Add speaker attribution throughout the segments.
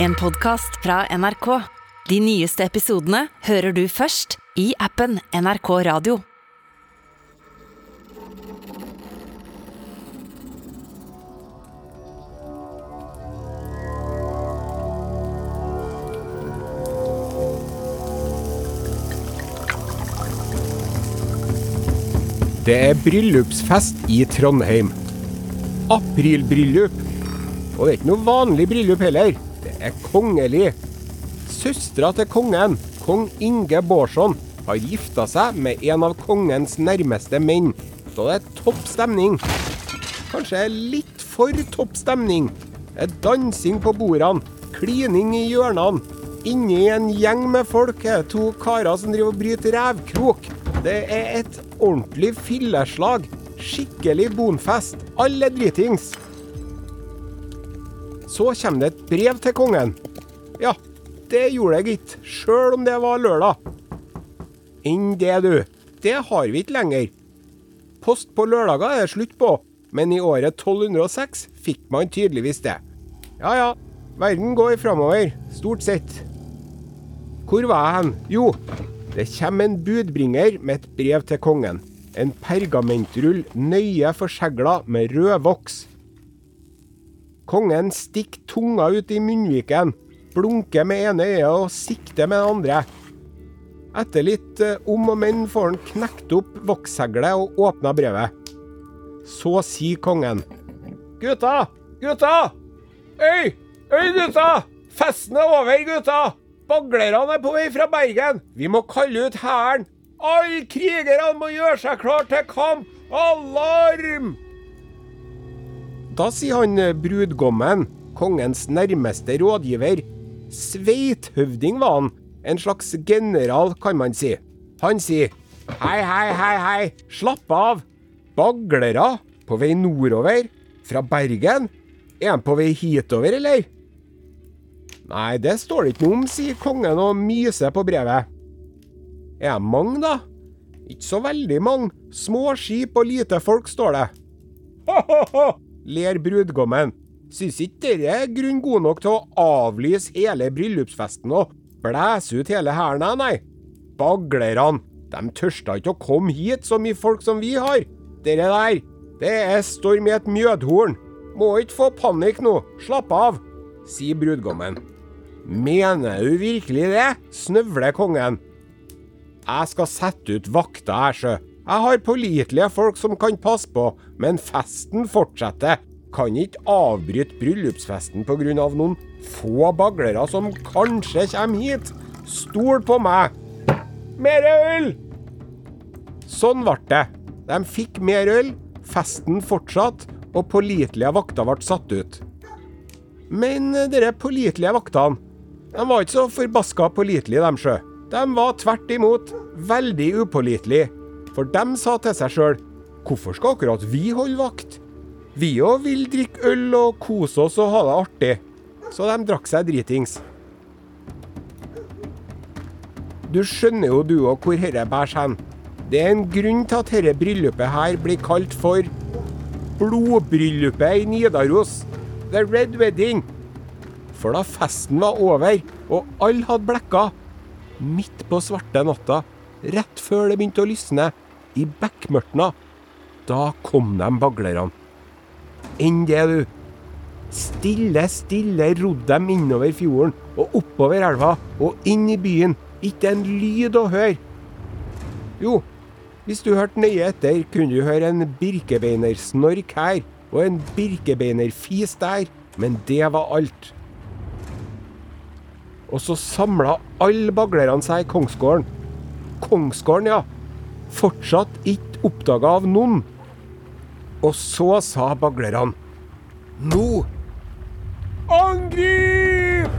Speaker 1: En podkast fra NRK. De nyeste episodene hører du først i appen NRK Radio.
Speaker 2: Det er bryllupsfest i Trondheim. Aprilbryllup. Og det er ikke noe vanlig bryllup heller. Er kongelig. Søstera til kongen, kong Inge Bårdsson, har gifta seg med en av kongens nærmeste menn. Så det er topp stemning. Kanskje litt for topp stemning. Dansing på bordene, klining i hjørnene. Inni en gjeng med folk er to karer som driver og bryter revkrok. Det er et ordentlig filleslag. Skikkelig bonfest. Alle dritings. Så kommer det et brev til kongen. Ja, det gjorde jeg gitt, sjøl om det var lørdag. Enn det, du. Det har vi ikke lenger. Post på lørdager er det slutt på, men i året 1206 fikk man tydeligvis det. Ja ja, verden går framover, stort sett. Hvor var jeg hen? Jo, det kommer en budbringer med et brev til kongen. En pergamentrull nøye forsegla med rød voks. Kongen stikker tunga ut i munnviken, blunker med ene øyet og sikter med det andre. Etter litt eh, om og men får han knekt opp vokseglet og åpna brevet. Så sier kongen. Gutta! Gutta! Øy! Øy, gutta! Festen er over, gutta! Baglerne er på vei fra Bergen. Vi må kalle ut hæren. Alle krigerne må gjøre seg klar til kamp. Alarm! Da sier han eh, brudgommen, kongens nærmeste rådgiver. Sveithøvding var han. En slags general, kan man si. Han sier hei, hei, hei, hei, slapp av. Baglere på vei nordover? Fra Bergen? Er han på vei hitover, eller? Nei, det står det ikke noe om, sier kongen og myser på brevet. Er de mange, da? Ikke så veldig mange. Små skip og lite folk, står det. Ha-ha-ha, ler brudgommen. Syns ikke dere er grunn god nok til å avlyse hele bryllupsfesten og blæse ut hele hæren, nei. Baglerne, de tørsta ikke å komme hit så mye folk som vi har. Dere der, det er storm i et mjødhorn. Må ikke få panikk nå, slapp av, sier brudgommen. Mener du virkelig det? snøvler kongen. Jeg skal sette ut vakter her, sjø. Jeg har pålitelige folk som kan passe på, men festen fortsetter. Kan ikke avbryte bryllupsfesten pga. noen få baglere som kanskje kommer hit. Stol på meg. Mer øl! Sånn ble det. De fikk mer øl, festen fortsatte, og pålitelige vakter ble satt ut. Men dere pålitelige vaktene, de var ikke så forbaska pålitelige, de sjø. De var tvert imot veldig upålitelige. For de sa til seg sjøl hvorfor skal akkurat vi holde vakt? Vi òg vil drikke øl og kose oss og ha det artig. Så de drakk seg dritings. Du skjønner jo du òg hvor herre bærs hen. Det er en grunn til at dette bryllupet her blir kalt for Blodbryllupet i Nidaros. The Red Wedding. For da festen var over, og alle hadde blekka, midt på svarte natta, rett før det begynte å lysne, i bekmørtna, da kom de baglerne. Enn det, du. Stille, stille rodde de innover fjorden og oppover elva og inn i byen. Ikke en lyd å høre. Jo, hvis du hørte nøye etter, kunne du høre en birkebeinersnork her og en birkebeinerfis der, men det var alt. Og så samla alle baglerne seg i Kongsgården. Kongsgården, ja. Fortsatt ikke oppdaga av noen. Og så sa baglerne Nå! Angrip!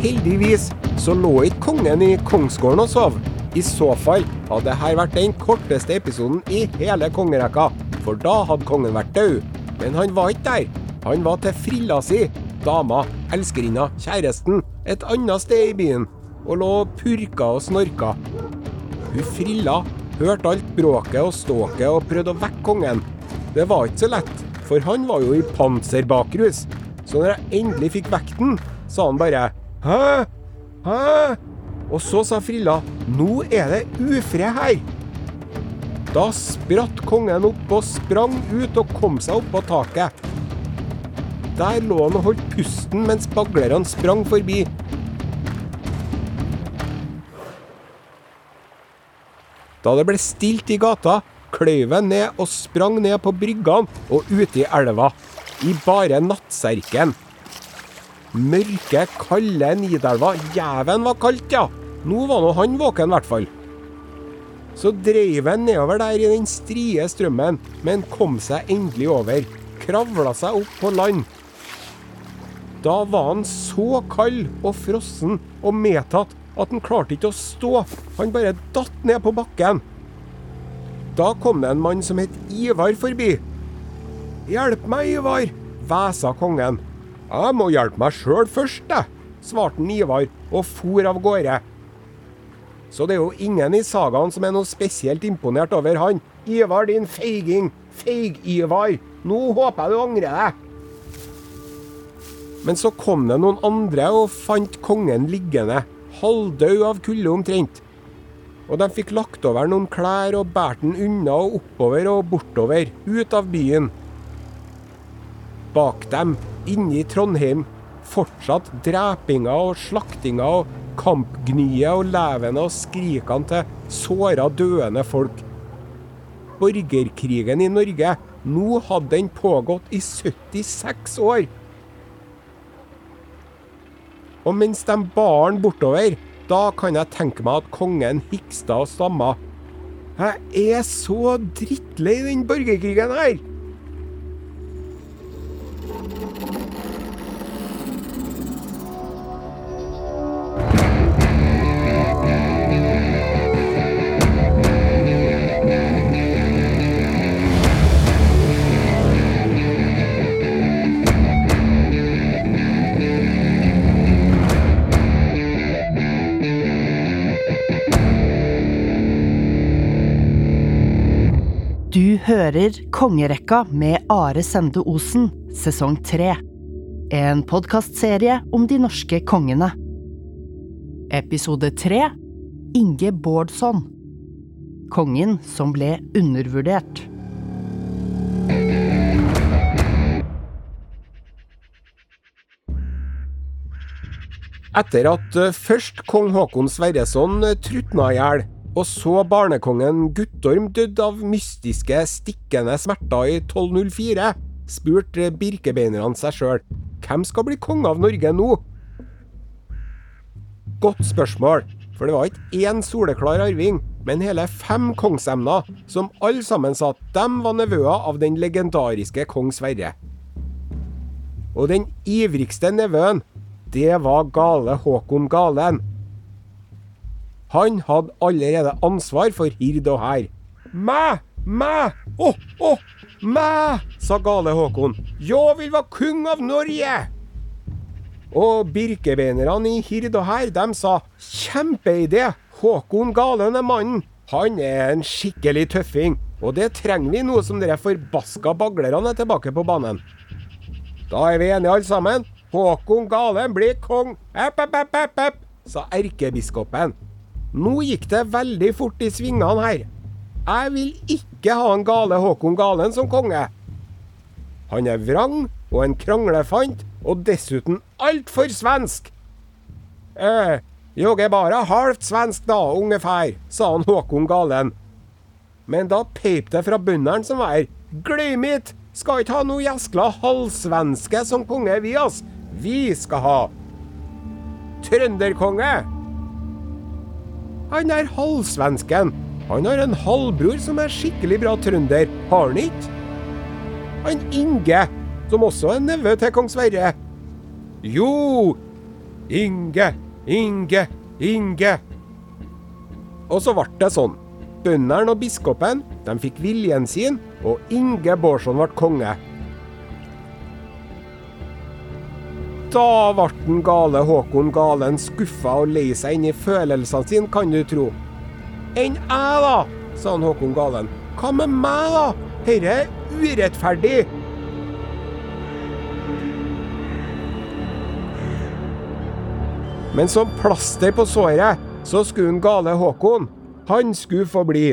Speaker 2: Heldigvis så lå ikke kongen i Kongsgården og sov. I så fall hadde dette vært den korteste episoden i hele kongerekka, for da hadde kongen vært død. Men han var ikke der. Han var til frilla si, dama, elskerinna, kjæresten, et annet sted i byen, og lå og purka og snorka. Hun frilla, hørte alt bråket og ståket og prøvde å vekke kongen. Det var ikke så lett, for han var jo i panserbakrus. Så når jeg endelig fikk vekten, sa han bare Hæ? Hæ? Og så sa Frilla Nå er det ufred her. Da spratt kongen opp og sprang ut og kom seg opp på taket. Der lå han og holdt pusten mens baglerne sprang forbi. Da det ble stilt i gata, kløyv jeg ned og sprang ned på bryggene og ute i elva. I bare nattserken. Mørke, kalde Nidelva. Jæven var kaldt, ja. Nå var nå han våken, i hvert fall. Så dreiv han nedover der i den strie strømmen, men kom seg endelig over. Kravla seg opp på land. Da var han så kald og frossen og medtatt at han klarte ikke å stå. Han bare datt ned på bakken. Da kom det en mann som het Ivar forbi. Hjelp meg, Ivar, hvesa kongen. Jeg må hjelpe meg sjøl først, jeg, svarte Ivar og for av gårde. Så det er jo ingen i sagaen som er noe spesielt imponert over han. Ivar, din feiging. Feig-Ivar. Nå håper jeg du angrer deg. Men så kom det noen andre og fant kongen liggende, halvdød av kulde omtrent. Og de fikk lagt over noen klær og båret den unna og oppover og bortover, ut av byen. Bak dem, inne i Trondheim, fortsatt drepinga og slaktinga og kampgnyet og levende og skrikene til såra, døende folk. Borgerkrigen i Norge, nå hadde den pågått i 76 år. Og mens de bar han bortover, da kan jeg tenke meg at kongen hiksta og stamma. Jeg er så drittlei den borgerkrigen her!
Speaker 3: Hører Kongerekka med Are Sende Osen, sesong tre. En podkastserie om de norske kongene. Episode tre Inge Bårdsson. Kongen som ble undervurdert.
Speaker 2: Etter at eh, først kong Håkon Sverreson eh, trutna i hjel, og så barnekongen Guttorm døde av mystiske, stikkende smerter i 1204, spurte birkebeinerne seg sjøl hvem skal bli konge av Norge nå? Godt spørsmål, for det var ikke én soleklar arving, men hele fem kongsemner, som alle sammen sa at de var nevøer av den legendariske kong Sverre. Og den ivrigste nevøen, det var gale Håkon Galen. Han hadde allerede ansvar for hird og hær. Mæ, mæ, å, å, mæ, sa gale Håkon. Jeg vil være kung av Norge! Og birkebeinerne i hird og hær, de sa kjempeidé, Håkon Galen er mannen. Han er en skikkelig tøffing, og det trenger vi nå som dere forbaska baglerne er tilbake på banen. Da er vi enige alle sammen. Håkon Galen blir kong. Epp, epp, epp, epp, epp, sa erkebiskopen. Nå gikk det veldig fort i svingene her. Jeg vil ikke ha en gale Håkon Galen som konge. Han er vrang og en kranglefant, og dessuten altfor svensk. Eh, jeg er bare halvt svensk da, ungefær, sa han Håkon Galen. Men da peip det fra bøndene som var her. Glem it! Skal ikke ha noe gjeskla halvsvenske som konge, vi, ass. Vi skal ha trønderkonge. Han er halvsvensken. Han har en halvbror som er skikkelig bra trønder, har han ikke? Han Inge, som også er nevø til kong Sverre. Jo, Inge, Inge, Inge. Og så ble det sånn. Bøndene og biskopen de fikk viljen sin, og Inge Bårdsson ble konge. Da ble den gale Håkon Galen skuffa og lei seg inn i følelsene sine, kan du tro. Enn jeg, da? sa han Håkon Galen. Hva med meg, da? Dette er urettferdig. Men som plaster på såret, så skulle den gale Håkon, han skulle få bli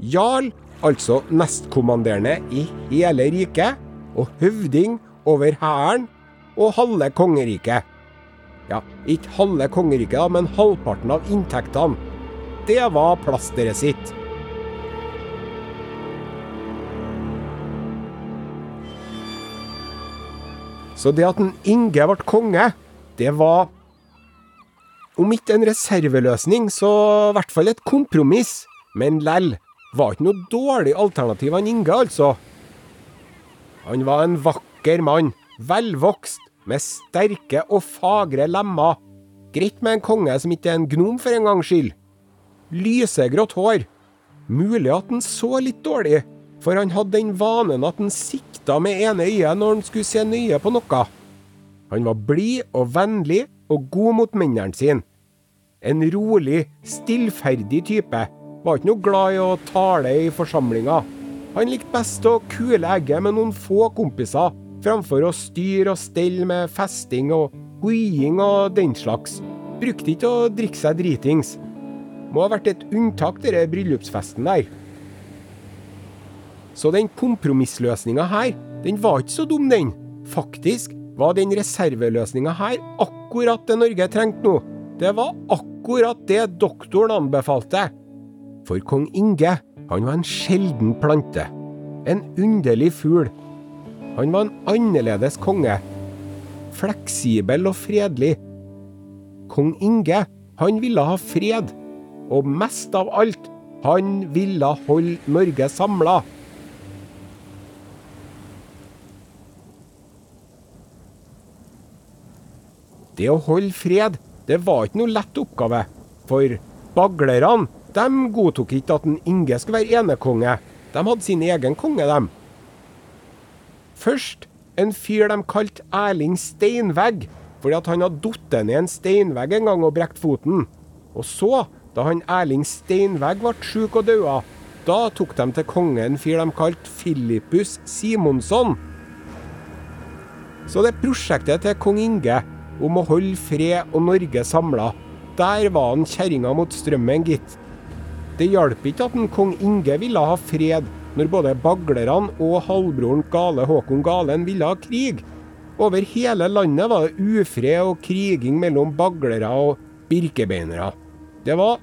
Speaker 2: jarl, altså nestkommanderende i hele riket, og høvding over hæren og halve kongeriket. Ja, ikke halve kongeriket, men halvparten av inntektene. Det var plasteret sitt. Så det at en Inge ble konge, det var om ikke en reserveløsning, så i hvert fall et kompromiss. Men lell, var ikke noe dårlig alternativ han Inge, altså. Han var en vakker mann, velvokst, med sterke og fagre lemmer. Greit med en konge som ikke er en gnom for en gangs skyld. Lysegrått hår. Mulig at han så litt dårlig, for han hadde den vanen at han sikta med ene øyet når han skulle se nøye på noe. Han var blid og vennlig og god mot mennene sine. En rolig, stillferdig type. Var ikke noe glad i å tale i forsamlinga. Han likte best å kule egget med noen få kompiser, framfor å styre og stelle med festing og hoiing og den slags. Brukte ikke å drikke seg dritings. Må ha vært et unntak, denne bryllupsfesten der. Så den kompromissløsninga her, den var ikke så dum, den. Faktisk var den reserveløsninga her akkurat det Norge trengte nå. Det var akkurat det doktoren anbefalte. For kong Inge, han var en sjelden plante. En underlig fugl. Han var en annerledes konge. Fleksibel og fredelig. Kong Inge, han ville ha fred. Og mest av alt, han ville holde Norge samla. Det å holde fred, det var ikke noe lett oppgave. For baglerne, de godtok ikke at en Inge skulle være enekonge. De hadde sin egen konge, dem. Først en fyr de kalte Erling Steinvegg, fordi at han hadde falt ned en steinvegg en gang og brekt foten. Og så, da han Erling Steinvegg ble sjuk og daua, da tok de til konge en fyr de kalte Filippus Simonsson. Så det prosjektet til kong Inge om å holde fred og Norge samla, der var han kjerringa mot strømmen, gitt. Det hjalp ikke at en kong Inge ville ha fred, når både baglerne og halvbroren Gale Håkon Galen ville ha krig. Over hele landet var det ufred og kriging mellom baglere og birkebeinere. Det var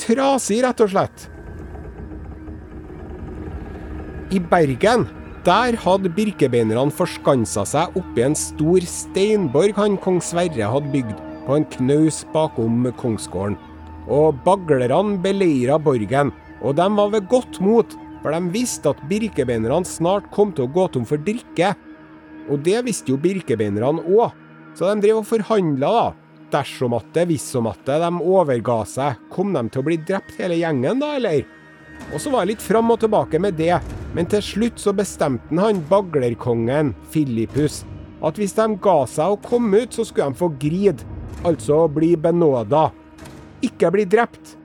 Speaker 2: trasig, rett og slett. I Bergen der hadde birkebeinerne forskansa seg oppi en stor steinborg han kong Sverre hadde bygd på en knaus bakom kongsgården. Og baglerne beleira borgen, og de var ved godt mot, for de visste at birkebeinerne snart kom til å gå tom for drikke. Og det visste jo birkebeinerne òg, så de drev og forhandla, da. Dersom at det, hvis som at det, de overga seg, kom de til å bli drept hele gjengen da, eller? Og så var jeg litt fram og tilbake med det, men til slutt så bestemte han baglerkongen, Filippus, at hvis de ga seg og kom ut, så skulle de få grid, altså bli benåda. Ikke bli drept.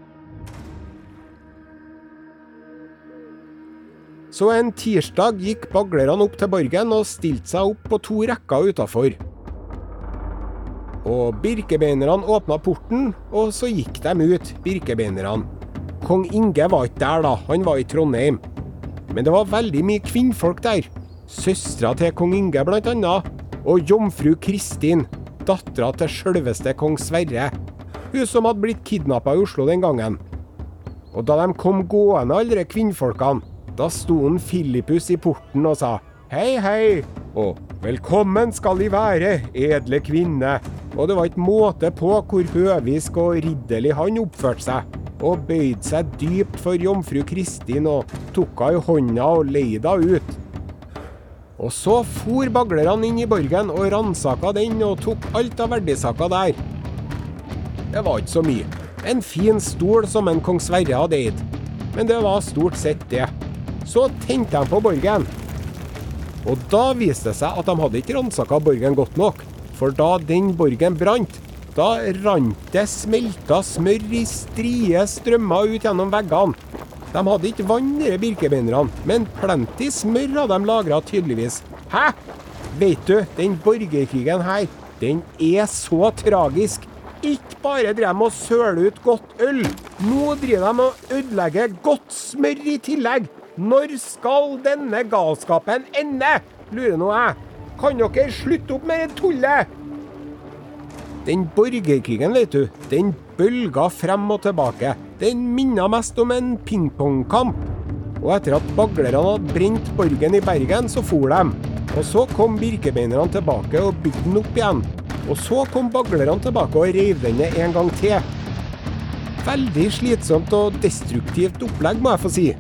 Speaker 2: Så en tirsdag gikk baglerne opp til borgen og stilte seg opp på to rekker utafor. Og birkebeinerne åpna porten, og så gikk de ut, birkebeinerne. Kong Inge var ikke der, da, han var i Trondheim. Men det var veldig mye kvinnfolk der. Søstera til kong Inge, blant annet. Og jomfru Kristin, dattera til sjølveste kong Sverre. Hun som hadde blitt kidnappa i Oslo den gangen. Og da de kom gående, alle kvinnfolkene, da sto en Filippus i porten og sa hei, hei, og velkommen skal De være, edle kvinne. Og det var ikke måte på hvor høvisk og ridderlig han oppførte seg og bøyde seg dypt for jomfru Kristin og tok henne i hånda og leide henne ut. Og så for baglerne inn i borgen og ransaka den og tok alt av verdisaker der. Det var ikke så mye. En fin stol som en kong Sverre hadde eid. Men det var stort sett det. Så tente de på borgen. Og da viste det seg at de hadde ikke ransaka borgen godt nok. For da den borgen brant, da rant det smelta smør i strie strømmer ut gjennom veggene. De hadde ikke vann, de birkebeinerne, men plenty smør hadde de lagra, tydeligvis. Hæ? Vet du, den borgerkrigen her, den er så tragisk Ikke bare driver de og søler ut godt øl. Nå driver de og ødelegger godt smør i tillegg. Når skal denne galskapen ende? lurer nå jeg. Kan dere slutte opp med det tullet? Den borgerkrigen, vet du, den bølga frem og tilbake. Den minna mest om en pingpongkamp. Og etter at baglerne hadde brent borgen i Bergen, så for de. Og så kom birkebeinerne tilbake og bygde den opp igjen. Og så kom baglerne tilbake og reiv den ned en gang til. Veldig slitsomt og destruktivt opplegg, må jeg få si.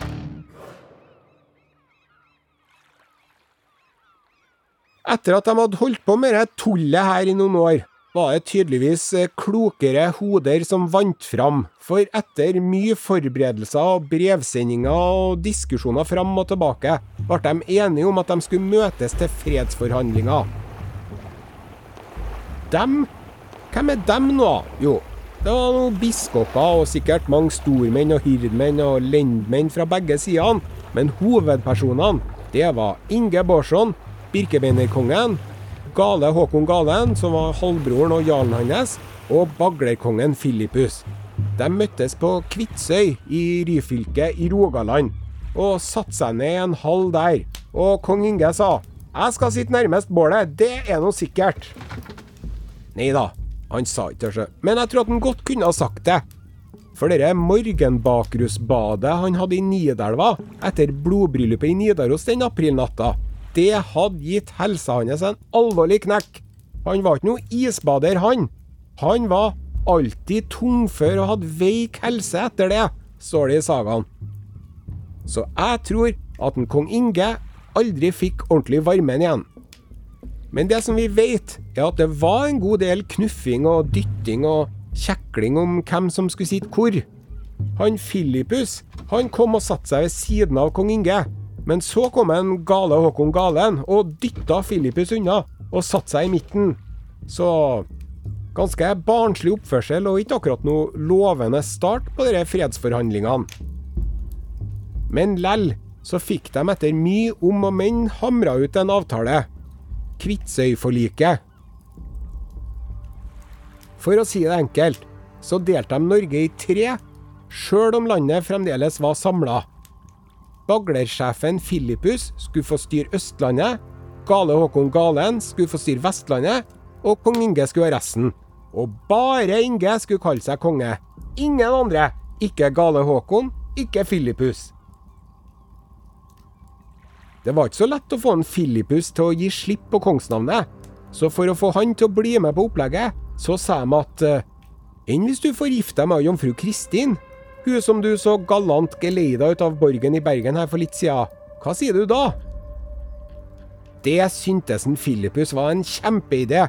Speaker 2: Etter at de hadde holdt på med det tullet her i noen år, var det tydeligvis eh, klokere hoder som vant fram, for etter mye forberedelser og brevsendinger og diskusjoner fram og tilbake, ble de enige om at de skulle møtes til fredsforhandlinger. Dem? Hvem er dem nå? Jo, det var noen biskoper og sikkert mange stormenn og hirdmenn og lendmenn fra begge sidene, men hovedpersonene, det var Inge Borsson, Birkebeinerkongen, Gale Håkon Galen, som var halvbroren og jarlen hans, og baglerkongen Filippus. De møttes på Kvitsøy i Ryfylke i Rogaland, og satte seg ned i en hall der. Og kong Inge sa 'Jeg skal sitte nærmest bålet, det er nå sikkert'. Nei da, han sa ikke det, men jeg tror at han godt kunne ha sagt det. For det morgenbakrusbadet han hadde i Nidelva etter blodbryllupet i Nidaros den aprilnatta, det hadde gitt helsa hans en alvorlig knekk. Han var ikke noe isbader, han. Han var alltid tungfør og hadde veik helse etter det, står det i sagaen. Så jeg tror at en kong Inge aldri fikk ordentlig varmen igjen. Men det som vi vet, er at det var en god del knuffing og dytting og kjekling om hvem som skulle sitte hvor. Han Filippus han kom og satte seg ved siden av kong Inge. Men så kom en gale Håkon Galen og dytta Filippus unna, og satte seg i midten. Så ganske barnslig oppførsel og ikke akkurat noe lovende start på disse fredsforhandlingene. Men lell så fikk de etter mye om og men hamra ut en avtale. Kvitsøyforliket. For å si det enkelt, så delte de Norge i tre, sjøl om landet fremdeles var samla. Baglersjefen Filippus skulle få styre Østlandet, Gale Håkon Galen skulle få styre Vestlandet, og kong Inge skulle ha resten. Og bare Inge skulle kalle seg konge. Ingen andre. Ikke Gale Håkon, ikke Filippus. Det var ikke så lett å få en Filippus til å gi slipp på kongsnavnet, så for å få han til å bli med på opplegget, så sa de at eh, enn hvis du får gifte deg med jomfru Kristin, hun som du så galant geleida ut av borgen i Bergen her for litt siden. Hva sier du da? Det syntes en Filippus var en kjempeidé.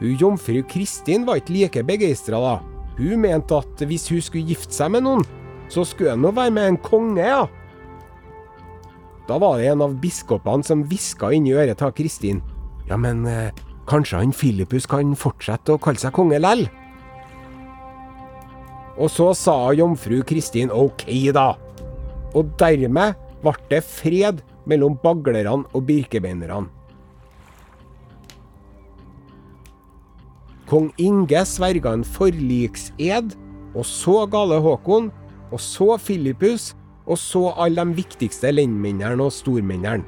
Speaker 2: Hun jomfru Kristin var ikke like begeistra, da. Hun mente at hvis hun skulle gifte seg med noen, så skulle hun nå være med en konge, ja. Da var det en av biskopene som hviska inn i øret til Kristin. Ja, men eh, kanskje han Filippus kan fortsette å kalle seg konge lell? Og så sa jomfru Kristin OK, da. Og dermed ble det fred mellom baglerne og birkebeinerne. Kong Inge sverga en forliksed, og så Gale Håkon, og så Filippus, og så alle de viktigste lendmennene og stormennene.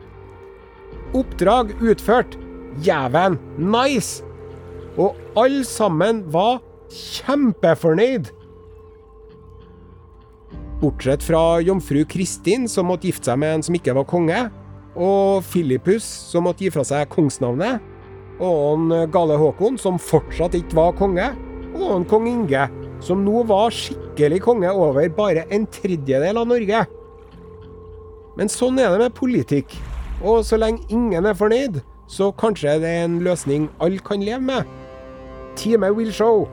Speaker 2: Oppdrag utført. Jæven, nice! Og alle sammen var kjempefornøyd. Bortsett fra jomfru Kristin, som måtte gifte seg med en som ikke var konge, og Filippus, som måtte gi fra seg kongsnavnet, og en Gale Håkon, som fortsatt ikke var konge, og en kong Inge, som nå var skikkelig konge over bare en tredjedel av Norge. Men sånn er det med politikk, og så lenge ingen er fornøyd, så kanskje det er en løsning alle kan leve med. Time will show.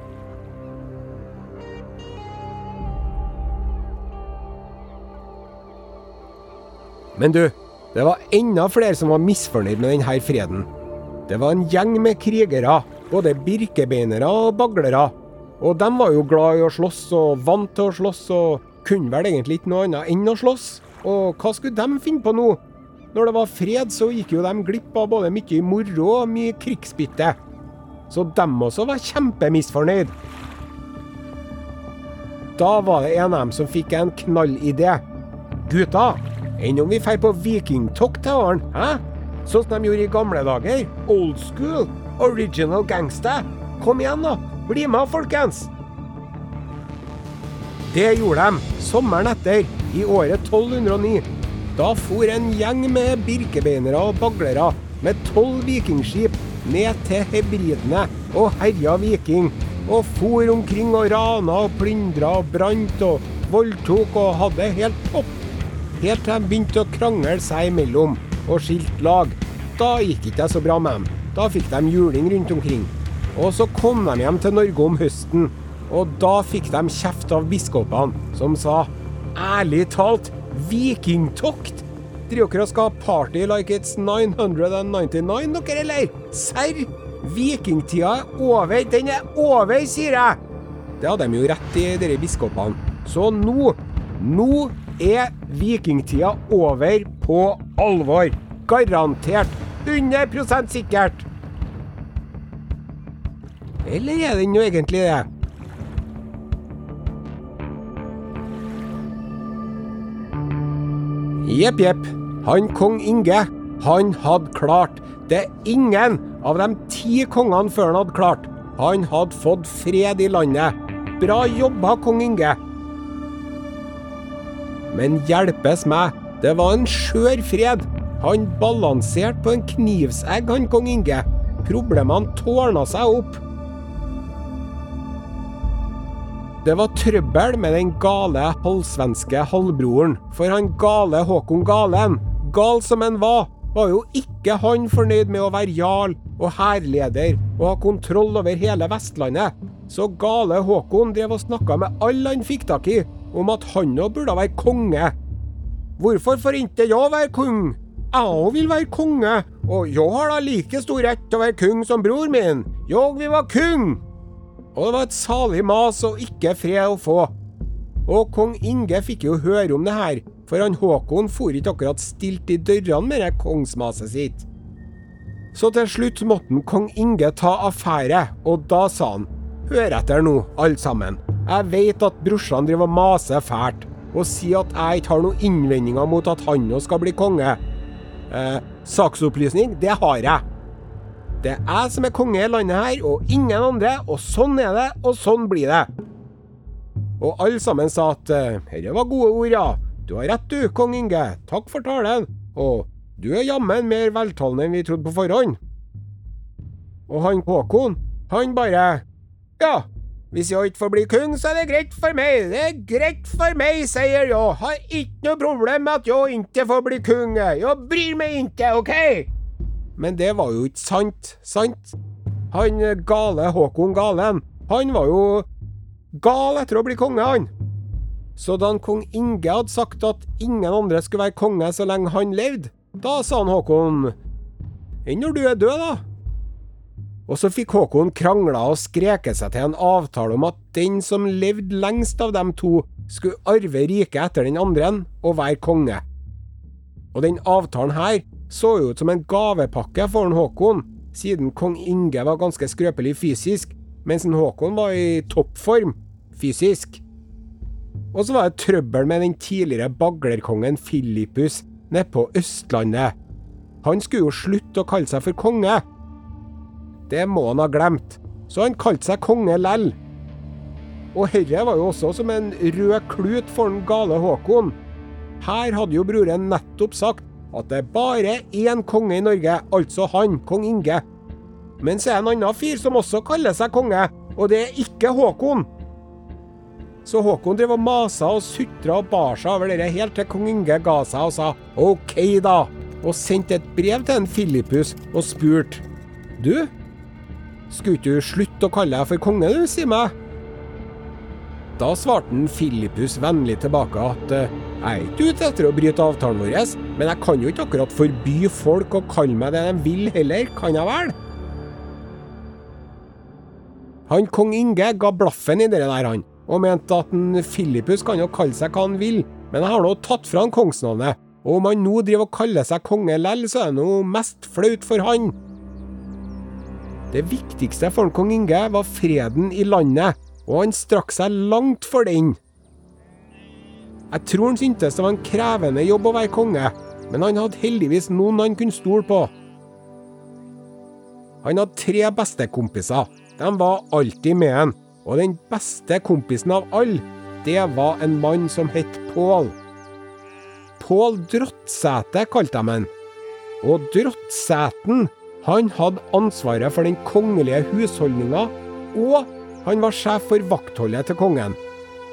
Speaker 2: Men du, det var enda flere som var misfornøyd med denne freden. Det var en gjeng med krigere, både birkebeinere og baglere. Og de var jo glad i å slåss og vant til å slåss og kunne vel egentlig ikke noe annet enn å slåss. Og hva skulle de finne på nå? Når det var fred, så gikk jo de glipp av både mye moro og mye krigsbytte. så dem også var kjempemisfornøyd. Da var det en av dem som fikk en knallidé. Gutta, enn om vi drar på vikingtokt til våren? Hæ? Sånn som de gjorde i gamle dager. Old school. Original gangster. Kom igjen, da. Bli med, folkens. Det gjorde de sommeren etter, i året 1209. Da for en gjeng med birkebeinere og baglere med tolv vikingskip ned til hebridene og herja viking, og for omkring og rana og plyndra og brant og voldtok og hadde helt topp. Helt til de begynte å krangle seg imellom og skilte lag. Da gikk ikke det så bra med dem. Da fikk de juling rundt omkring. Og så kom de hjem til Norge om høsten, og da fikk de kjeft av biskopene, som sa ærlig talt, vikingtokt? Driver dere og skal ha party like it's 999, dere, eller? Serr? Vikingtida er over. Den er over, sier jeg! Det hadde de jo rett i, dere biskopene. Så nå, nå er vikingtida over på alvor. Garantert. 100 sikkert. Eller er den jo egentlig det? Jepp, jepp. Han kong Inge, han hadde klart det ingen av de ti kongene før han hadde klart. Han hadde fått fred i landet. Bra jobba, kong Inge. Men hjelpes meg, det var en skjør fred. Han balanserte på en knivsegg, han kong Inge. Problemene tårna seg opp. Det var trøbbel med den gale halvsvenske halvbroren, for han gale Håkon Galen, gal som han var, var jo ikke han fornøyd med å være jarl og hærleder og ha kontroll over hele Vestlandet. Så gale Håkon drev og snakka med alle han fikk tak i, om at han òg burde være konge. Hvorfor får ikke jeg være konge? Jeg òg vil være konge, og jeg har da like stor rett til å være konge som bror min. Jeg vil være konge. Og det var et salig mas og ikke fred å få. Og kong Inge fikk jo høre om det her, for han Håkon for ikke akkurat stilt i dørene med det kongsmaset sitt. Så til slutt måtte kong Inge ta affære, og da sa han Hør etter nå, alle sammen. Jeg vet at brorsan driver og maser fælt, og sier at jeg ikke har noen innvendinger mot at han nå skal bli konge. Eh, saksopplysning, det har jeg. Det er jeg som er konge i landet her, og ingen andre, og sånn er det, og sånn blir det. Og alle sammen sa at herre var gode ord, ja. Du har rett du, kong Inge. Takk for talen. Og du er jammen mer veltalende enn vi trodde på forhånd. Og han Håkon, han bare Ja, hvis jeg ikke får bli kung, så er det greit for meg. Det er greit for meg, sier jeg. Har ikke noe problem med at jeg ikke får bli kung. Jeg bryr meg ikke, OK? Men det var jo ikke sant, sant? Han gale Håkon Galen, han var jo gal etter å bli konge, han. Så da kong Inge hadde sagt at ingen andre skulle være konge så lenge han levde, da sa han Håkon Enn når du er død, da? Og så fikk Håkon krangla og skreket seg til en avtale om at den som levde lengst av dem to, skulle arve riket etter den andre og være konge. Og den avtalen her så jo ut som en gavepakke for Håkon, siden kong Inge var ganske skrøpelig fysisk, mens en Håkon var i toppform fysisk. Og så var det trøbbel med den tidligere baglerkongen Filippus nede på Østlandet. Han skulle jo slutte å kalle seg for konge. Det må han ha glemt, så han kalte seg konge lell. Og herre var jo også som en rød klut for den gale Håkon. Her hadde jo broren nettopp sagt at det er bare én konge i Norge, altså han, kong Inge. Men så er det en annen fyr som også kaller seg konge, og det er ikke Håkon. Så Håkon drev og masa og sutra og bar seg over dette helt til kong Inge ga seg og sa OK, da, og sendte et brev til en Filippus og spurte Du, skulle ikke du slutte å kalle deg for konge, du, si meg? Da svarte en Filippus vennlig tilbake at jeg er ikke ute etter å bryte avtalen vår, men jeg kan jo ikke akkurat forby folk å kalle meg det de vil heller, kan jeg vel? Han kong Inge ga blaffen i det der, han, og mente at en Filippus kan jo kalle seg hva han vil, men jeg har nå tatt fra han kongsnavnet, og om han nå driver og kaller seg konge lell, så er det noe mest flaut for han. Det viktigste for kong Inge var freden i landet, og han strakk seg langt for den. Jeg tror han syntes det var en krevende jobb å være konge, men han hadde heldigvis noen han kunne stole på. Han hadde tre bestekompiser. De var alltid med han. Og den beste kompisen av alle, det var en mann som het Pål. Pål Drottsæte kalte de han. Og Drottsæten, han hadde ansvaret for den kongelige husholdninga, og han var sjef for vaktholdet til kongen.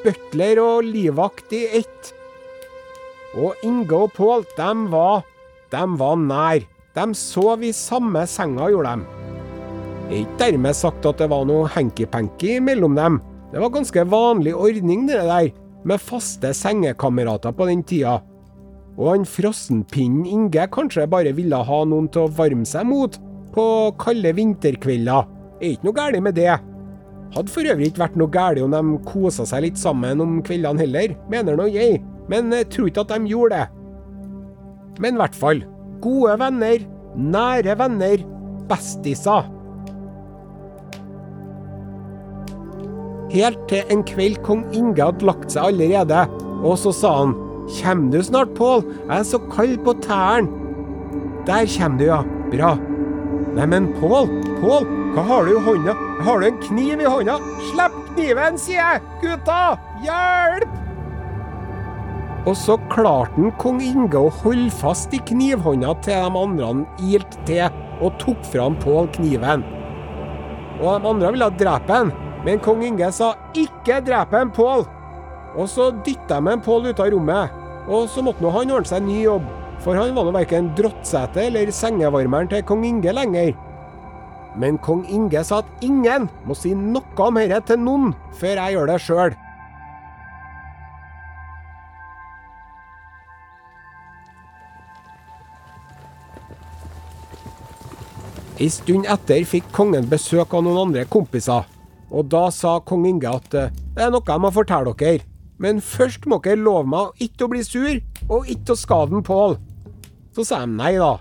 Speaker 2: Butler og livvakt i ett. Og Inge og Pål, de var De var nær. De sov i samme senga, gjorde dem. Ikke dermed sagt at det var noe hanky-panky mellom dem. Det var ganske vanlig ordning, det der, med faste sengekamerater på den tida. Og han frossenpinnen Inge kanskje bare ville ha noen til å varme seg mot på kalde vinterkvelder. Er ikke noe galt med det. Hadde for øvrig ikke vært noe galt om de kosa seg litt sammen om kveldene heller, mener nå jeg, men jeg tror ikke at de gjorde det. Men i hvert fall, gode venner, nære venner, bestiser. Helt til en kveld kong Inge hadde lagt seg allerede, og så sa han Kjem du snart, Pål? Jeg er så kald på tærne. Der kjem du, ja. Bra. Neimen, Pål, Pål, hva har du i hånda? Har du en kniv i hånda? Slipp kniven, sier jeg! Gutta, hjelp! Og så klarte han kong Inge å holde fast i knivhånda til de andre ilte til, og tok fram Pål kniven. Og de andre ville drepe han. Men kong Inge sa 'ikke drep en Pål'. Og så dytta jeg en Pål ut av rommet. Og så måtte nå han ordne seg en ny jobb, for han var nå verken drottsete eller sengevarmeren til kong Inge lenger. Men kong Inge sa at ingen må si noe om dette til noen før jeg gjør det sjøl. Ei stund etter fikk kongen besøk av noen andre kompiser. Og da sa kong Inge at eh, det er noe jeg må fortelle dere. Men først må dere love meg ikke å bli sur, og ikke å skade Pål. Så sa de nei, da.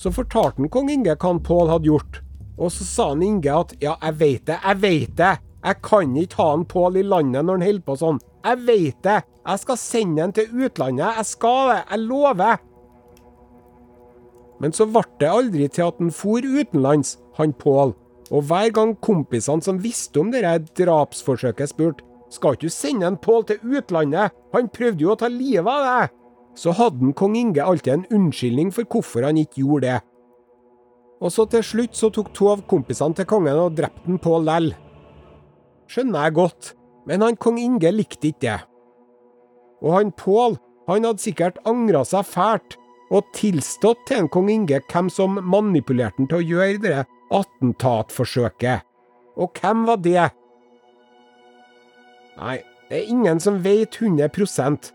Speaker 2: Så fortalte han kong Inge hva Pål hadde gjort. Og så sa han Inge at ja, jeg veit det, jeg veit det. Jeg kan ikke ha en Pål i landet når han holder på sånn. Jeg veit det. Jeg skal sende han til utlandet. Jeg skal det. Jeg lover. Men så ble det aldri til at han for utenlands, han Pål. Og hver gang kompisene som visste om dette drapsforsøket, spurte skal ikke du sende en Pål til utlandet, han prøvde jo å ta livet av deg, så hadde kong Inge alltid en unnskyldning for hvorfor han ikke gjorde det. Og så til slutt så tok to av kompisene til kongen og drepte en Pål lell. Skjønner jeg godt, men han kong Inge likte ikke det. Og han Pål, han hadde sikkert angra seg fælt, og tilstått til en kong Inge hvem som manipulerte han til å gjøre det attentatforsøket. Og hvem var det? Nei, det er ingen som vet 100%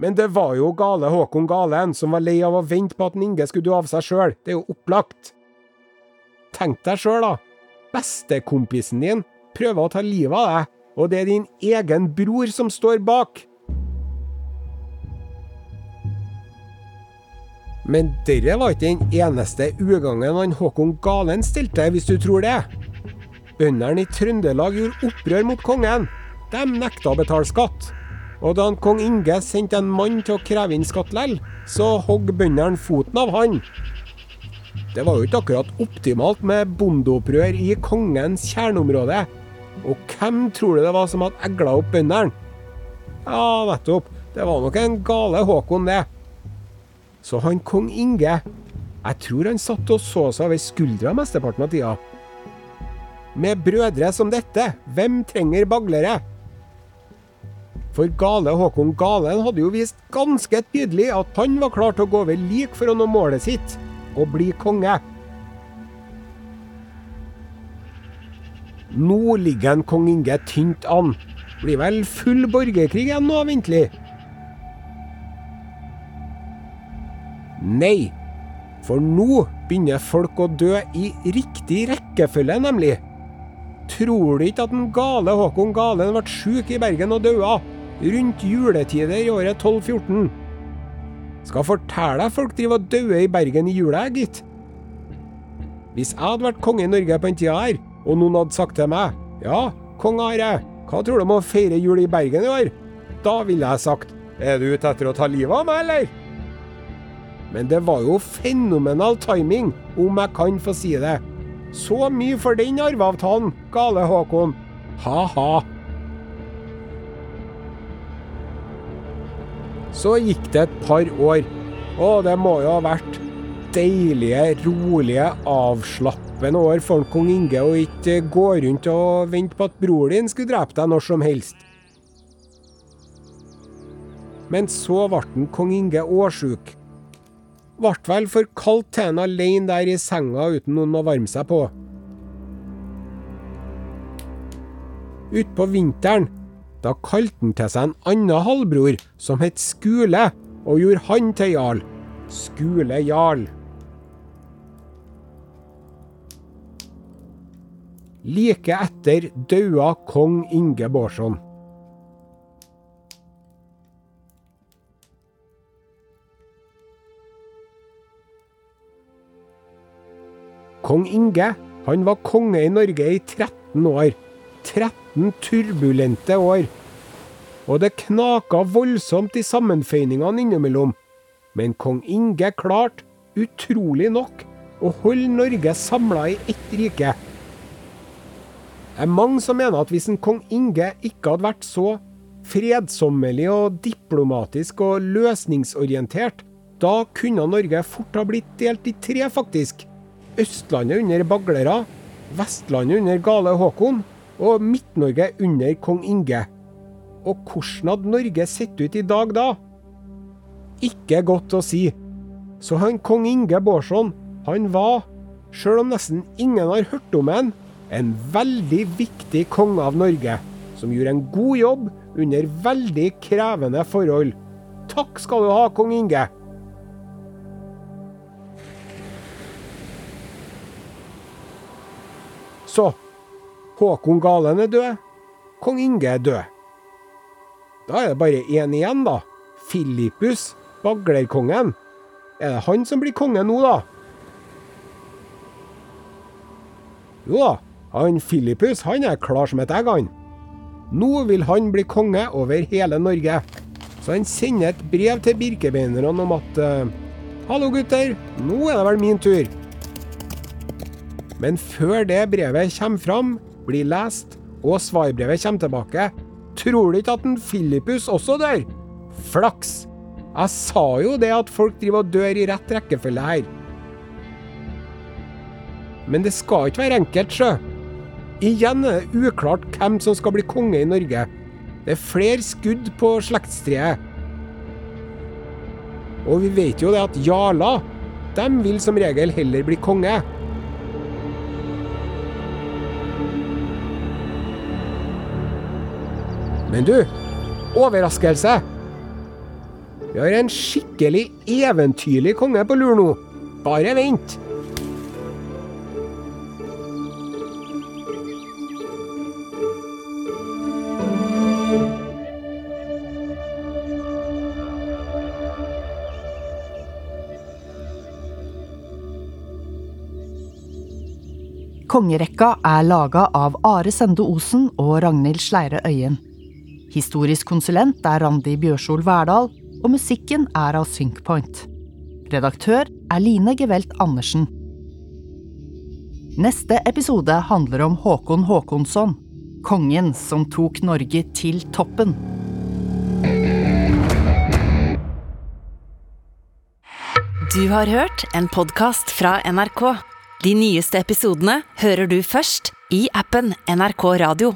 Speaker 2: Men det var jo gale Håkon Galen som var lei av å vente på at Inge skulle dø av seg sjøl. Det er jo opplagt. Tenk deg sjøl, da. Bestekompisen din prøver å ta livet av deg, og det er din egen bror som står bak. Men dette var ikke den eneste ugangen han Håkon Galen stilte, hvis du tror det. Bøndene i Trøndelag gjorde opprør mot kongen. De nekta å betale skatt. Og da kong Inge sendte en mann til å kreve inn skatt lell, så hogg bøndene foten av han. Det var jo ikke akkurat optimalt med bondeopprør i kongens kjerneområde. Og hvem tror du det var som hadde egla opp bøndene? Ja, nettopp. Det var nok en gale Håkon, det. Så han kong Inge, jeg tror han satt og så seg over skuldra mesteparten av tida. Med brødre som dette, hvem trenger baglere? For gale Håkon Galen hadde jo vist ganske tydelig at han var klar til å gå over lik for å nå målet sitt, og bli konge. Nå ligger en kong Inge tynt an. Blir vel full borgerkrig igjen nå, ventelig. Nei, for nå begynner folk å dø i riktig rekkefølge, nemlig. Tror du ikke at den gale Håkon Galen ble sjuk i Bergen og daua rundt juletider i året 1214? Skal fortelle deg folk driver og dauer i Bergen i jula, gitt. Hvis jeg hadde vært konge i Norge på den tida her, og noen hadde sagt til meg Ja, kong Are, hva tror du om å feire jul i Bergen i år? Da ville jeg sagt Er du ute etter å ta livet av meg, eller? Men det var jo fenomenal timing, om jeg kan få si det. Så mye for den arveavtalen, gale Håkon. Ha-ha. Så gikk det et par år, og det må jo ha vært deilige, rolige, avslappende år for kong Inge å ikke gå rundt og vente på at bror din skulle drepe deg når som helst. Men så ble kong Inge årsjuk. Ble vel for kaldt til han alene der i senga uten noen å varme seg på. Utpå vinteren, da kalte han til seg en annen halvbror som het Skule, og gjorde han til jarl. Skule jarl. Like etter daua kong Inge Bårdsson. Kong Inge han var konge i Norge i 13 år. 13 turbulente år. Og det knaka voldsomt i sammenføyningene innimellom. Men kong Inge klarte, utrolig nok, å holde Norge samla i ett rike. Det er mange som mener at hvis en kong Inge ikke hadde vært så fredsommelig og diplomatisk og løsningsorientert, da kunne Norge fort ha blitt delt i tre, faktisk. Østlandet under baglere, Vestlandet under gale Håkon og Midt-Norge under kong Inge. Og hvordan hadde Norge sett ut i dag da? Ikke godt å si. Så han kong Inge Bårdsson, han var, sjøl om nesten ingen har hørt om han, en veldig viktig konge av Norge, som gjorde en god jobb under veldig krevende forhold. Takk skal du ha, kong Inge. Så Håkon Galen er død. Kong Inge er død. Da er det bare én igjen, da. Filippus, baglerkongen. Er det han som blir konge nå, da? Jo da, han Filippus han er klar som et egg, han. Nå vil han bli konge over hele Norge. Så han sender et brev til birkebeinerne om at uh, Hallo, gutter. Nå er det vel min tur. Men før det brevet kommer fram, blir lest, og svarbrevet kommer tilbake, tror du ikke at en Filippus også dør? Flaks! Jeg sa jo det at folk driver og dør i rett rekkefølge her. Men det skal ikke være enkelt, sjø. Igjen er det uklart hvem som skal bli konge i Norge. Det er flere skudd på slektstreet. Og vi vet jo det at jarler, dem vil som regel heller bli konge. Men du, overraskelse! Vi har en skikkelig eventyrlig konge på lur nå. Bare vent!
Speaker 3: Kongerekka er laga av Are Sende Osen og Ragnhild Sleire Øyen. Historisk konsulent er Randi Bjørsol Verdal, og musikken er av Synkpoint. Redaktør er Line Gevelt Andersen. Neste episode handler om Håkon Håkonsson, kongen som tok Norge til toppen.
Speaker 1: Du har hørt en podkast fra NRK. De nyeste episodene hører du først i appen NRK Radio.